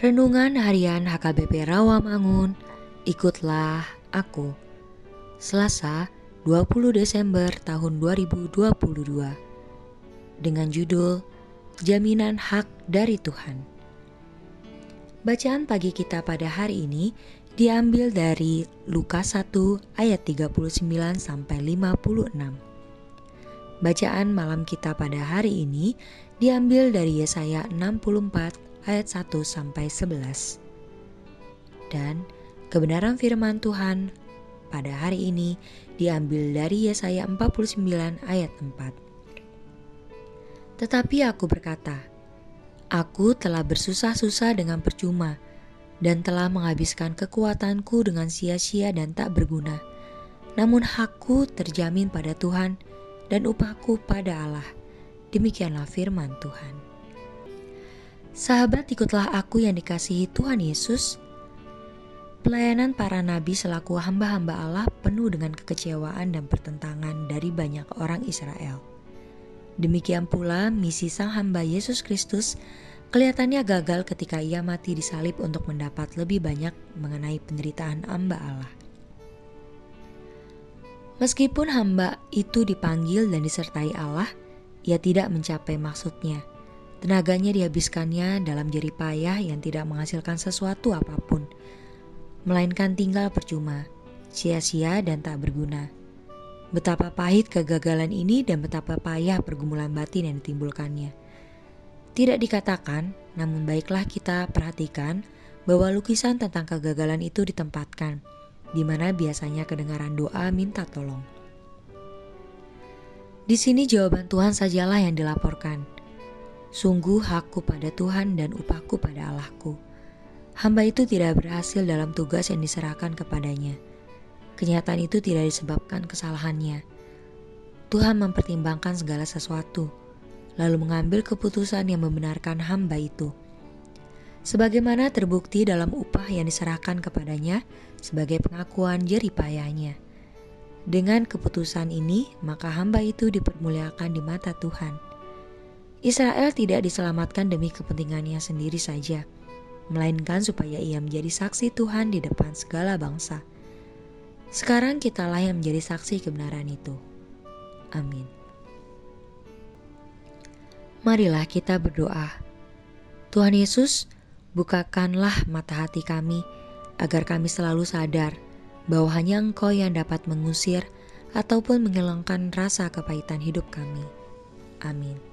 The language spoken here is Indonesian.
Renungan Harian HKBP Rawamangun, ikutlah aku. Selasa, 20 Desember tahun 2022. Dengan judul Jaminan Hak dari Tuhan. Bacaan pagi kita pada hari ini diambil dari Lukas 1 ayat 39 sampai 56. Bacaan malam kita pada hari ini diambil dari Yesaya 64 ayat 1 sampai 11. Dan kebenaran firman Tuhan pada hari ini diambil dari Yesaya 49 ayat 4. Tetapi aku berkata, Aku telah bersusah-susah dengan percuma dan telah menghabiskan kekuatanku dengan sia-sia dan tak berguna. Namun hakku terjamin pada Tuhan dan upahku pada Allah. Demikianlah firman Tuhan. Sahabat, ikutlah aku yang dikasihi Tuhan Yesus. Pelayanan para nabi selaku hamba-hamba Allah penuh dengan kekecewaan dan pertentangan dari banyak orang Israel. Demikian pula misi sang hamba Yesus Kristus kelihatannya gagal ketika ia mati disalib untuk mendapat lebih banyak mengenai penderitaan hamba Allah. Meskipun hamba itu dipanggil dan disertai Allah, ia tidak mencapai maksudnya Tenaganya dihabiskannya dalam jerih payah yang tidak menghasilkan sesuatu apa pun, melainkan tinggal percuma, sia-sia dan tak berguna. Betapa pahit kegagalan ini dan betapa payah pergumulan batin yang ditimbulkannya. Tidak dikatakan, namun baiklah kita perhatikan bahwa lukisan tentang kegagalan itu ditempatkan, di mana biasanya kedengaran doa minta tolong. Di sini jawaban Tuhan sajalah yang dilaporkan Sungguh hakku pada Tuhan dan upahku pada Allahku. Hamba itu tidak berhasil dalam tugas yang diserahkan kepadanya. Kenyataan itu tidak disebabkan kesalahannya. Tuhan mempertimbangkan segala sesuatu, lalu mengambil keputusan yang membenarkan hamba itu. Sebagaimana terbukti dalam upah yang diserahkan kepadanya sebagai pengakuan jerih payahnya. Dengan keputusan ini, maka hamba itu dipermuliakan di mata Tuhan. Israel tidak diselamatkan demi kepentingannya sendiri saja, melainkan supaya ia menjadi saksi Tuhan di depan segala bangsa. Sekarang kitalah yang menjadi saksi kebenaran itu. Amin. Marilah kita berdoa. Tuhan Yesus, bukakanlah mata hati kami agar kami selalu sadar bahwa hanya Engkau yang dapat mengusir ataupun menghilangkan rasa kepahitan hidup kami. Amin.